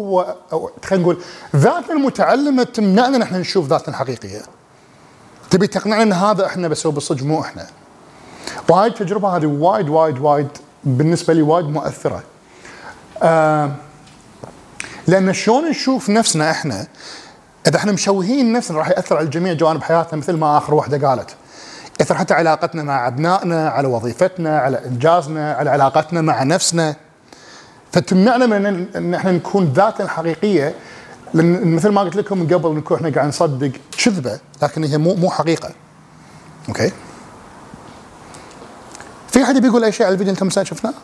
هو أو خلينا نقول ذاتنا المتعلمة تمنعنا ان إحنا نشوف ذاتنا الحقيقية. تبي تقنعنا إن هذا إحنا بس هو بالصدق مو إحنا. وهاي التجربه هذه وايد وايد وايد بالنسبة لي وايد مؤثرة. آه لأن شلون نشوف نفسنا إحنا؟ إذا إحنا مشوهين نفسنا راح يأثر على جميع جوانب حياتنا مثل ما آخر واحدة قالت. يأثر حتى علاقتنا مع أبنائنا على وظيفتنا على إنجازنا على علاقتنا مع نفسنا. فتمنعنا من ان إن إحنا نكون ذاتنا الحقيقيه لأن مثل ما قلت لكم من قبل نكون إحنا قاعد نصدق كذبة لكن هي مو مو حقيقة. أوكي؟ في أحد بيقول أي شيء على الفيديو اللي كم ساعة شفناه؟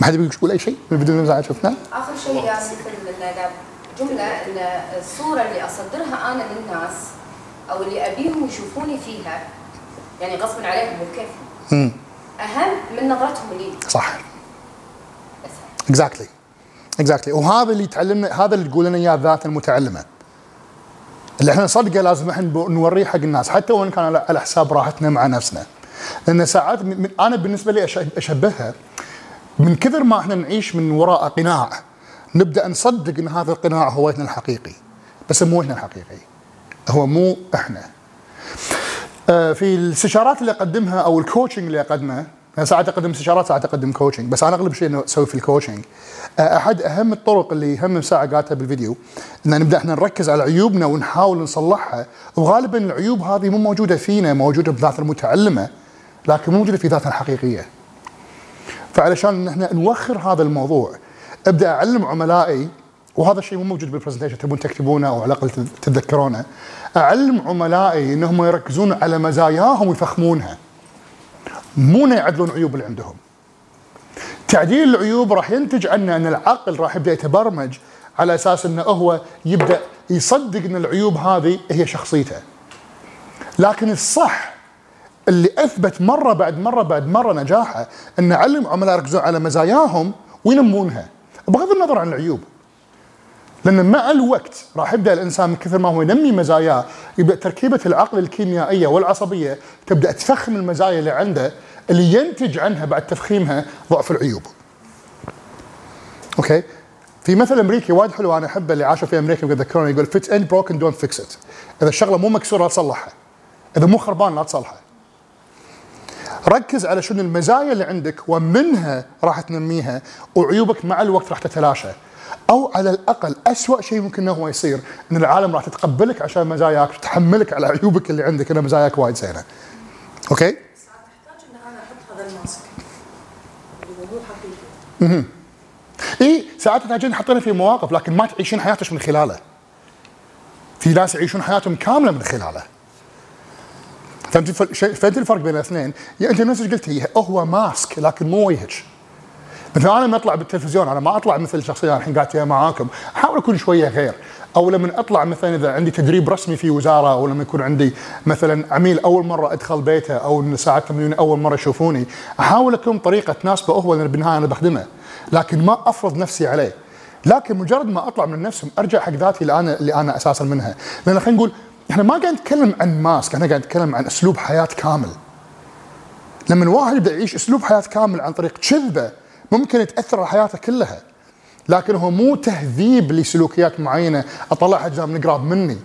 ما حد بيقول أي شيء من الفيديو اللي شفناه؟ آخر شيء إنه قال جملة ان الصورة اللي أصدرها أنا للناس أو اللي أبيهم يشوفوني فيها يعني غصبا عليهم وكيف امم أهم من نظرتهم لي. صح. exactly exactly وهذا اللي تعلمنا هذا اللي تقول لنا إياه ذات المتعلمة. اللي إحنا نصدقه لازم إحنا نوريه حق الناس حتى وإن كان على حساب راحتنا مع نفسنا. لأن ساعات من أنا بالنسبة لي أشبهها من كثر ما إحنا نعيش من وراء قناع نبدأ نصدق إن هذا القناع هو وجهنا الحقيقي. بس مو وجهنا الحقيقي. هو مو إحنا. آه، في الاستشارات اللي أقدمها أو ال coaching اللي أقدمه أنا ساعات أقدم استشارات ساعات أقدم coaching بس أنا أغلب شيء إنه أسوي في ال coaching آه، أحد أهم الطرق اللي هم ساعه قالتها بالفيديو إن نبدأ إحنا نركز على عيوبنا ونحاول نصلحها. وغالبا العيوب هذه مو موجودة فينا موجودة بذات المتعلمة لكن مو موجودة في ذاتنا الحقيقية. فعلشان إن إحنا نوخر هذا الموضوع أبدأ أعلم عملائي وهذا الشيء مو موجود بالبرزنتيشن تبون تكتبونه أو على الأقل تتذكرونه. أعلم عملائي إنهم يركزون على مزاياهم ويفخمونها. مو يعدلون عيوب اللي عندهم. تعديل العيوب راح ينتج عنه أن العقل راح يبدأ يتبرمج على أساس أنه هو يبدأ يصدق أن العيوب هذه هي شخصيته. لكن الصح اللي أثبت مرة بعد مرة بعد مرة نجاحه أنا أعلم عملائي يركزون على مزاياهم وينمونها. بغض النظر عن العيوب. لأن مع الوقت راح يبدأ الإنسان من كثر ما هو ينمي مزاياه يبدأ تركيبة العقل الكيميائية والعصبية تبدأ تفخم المزايا اللي عنده اللي ينتج عنها بعد تفخيمها ضعف العيوب. okay؟ في مثل أمريكي وايد حلو أنا أحبه اللي عاشوا في أمريكا ويذكروني يقول if it ain't broken don't fix it. إذا الشغله مو مكسورة لا تصلحها. إذا مو خربان لا تصلحها. ركز على شنو المزايا اللي عندك ومنها راح تنميها وعيوبك مع الوقت راح تتلاشى أو على الأقل اسوء شيء ممكن إنه هو يصير إن العالم راح تتقبلك عشان مزاياك وتحملك على عيوبك اللي عندك إن مزاياك وايد زينة okay تحتاج ان أنا أحط هذا ال mask اللي هو مو حقيقي إي ساعات تحتاجين تحطينه في مواقف لكن ما تعيشين حياتك من خلاله. في ناس يعيشون حياتهم كاملة من خلاله. فهمت فهمت الفرق بين الاثنين؟ يعني أنت نفس اللي قلتي هو ماسك لكن مو وجهك مثلا أنا لما أطلع بالتلفزيون أنا ما أطلع مثل الشخصيه الحين قاعد فيها معاكم أحاول أكون شوية غير. أو لما أطلع مثلا إذا عندي تدريب رسمي في وزارة أو لما يكون عندي مثلا عميل أول مرة أدخل بيته أو ساعات أول مرة يشوفوني أحاول أكون طريقة تناسبه هو لأن بالنهاية أنا بخدمه لكن ما أفرض نفسي عليه. لكن مجرد ما أطلع من نفسهم ارجع حق ذاتي اللي أنا اللي أنا أساسا منها. لأن خلينا نقول إحنا ما قاعد نتكلم عن ماسك إحنا قاعد نتكلم عن أسلوب حياة كامل. لما الواحد يبدأ يعيش أسلوب حياة كامل عن طريق كذبة ممكن تاثر على حياته كلها. لكن هو مو تهذيب لسلوكيات معينة. اطلعها من قراب مني.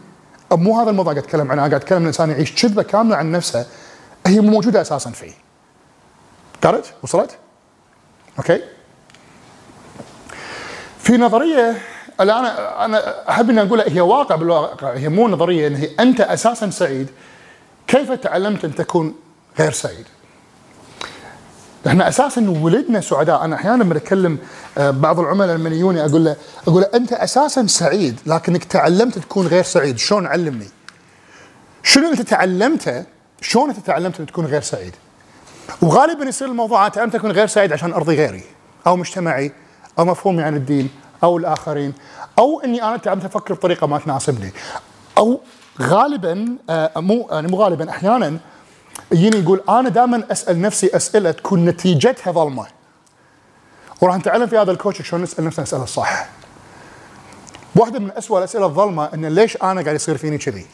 مو هذا الموضوع قاعد أتكلم عنه. قاعد أتكلم عن الإنسان يعيش كذبة كاملة عن نفسه. هي مو موجودة أساسا فيه. قرأت وصلت؟ أوكي. في نظرية اللي أنا أنا أحب ان اقولها هي واقع بالواقع. هي مو نظرية إن هي أنت أساسا سعيد. كيف تعلمت أن تكون غير سعيد؟ إحنا أساسا ولدنا سعداء أنا أحيانا لما أتكلم آه، بعض العملاء لما يجوني أقول له أقول له أنت أساسا سعيد لكنك تعلمت تكون غير سعيد شلون علمني؟ شنو أنت تعلمته؟ شلون أنت تعلمت ان تكون غير سعيد؟ وغالبا يصير الموضوع أنا تعلمت اكون غير سعيد عشان أرضي غيري أو مجتمعي أو مفهومي عن الدين أو الآخرين أو إني أنا تعلمت أفكر بطريقة ما تناسبني أو غالبا آه، مو يعني مو غالبا أحيانا يجيني يقول أنا دائما أسأل نفسي أسئلة تكون نتيجتها ظلمه وراح نتعلم في هذا الكوتش شلون نسأل نفسنا الاسئله الصح واحدة من اسوء الأسئلة الظلمة ان ليش أنا قاعد يصير فيني كذي؟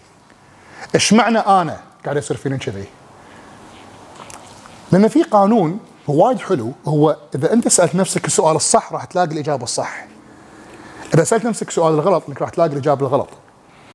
إيش معنى أنا قاعد يصير فيني كذي؟ لأن في قانون وايد حلو هو إذا أنت سألت نفسك السؤال الصح راح تلاقي الإجابة الصح إذا سألت نفسك السؤال الغلط راح تلاقي الإجابة الغلط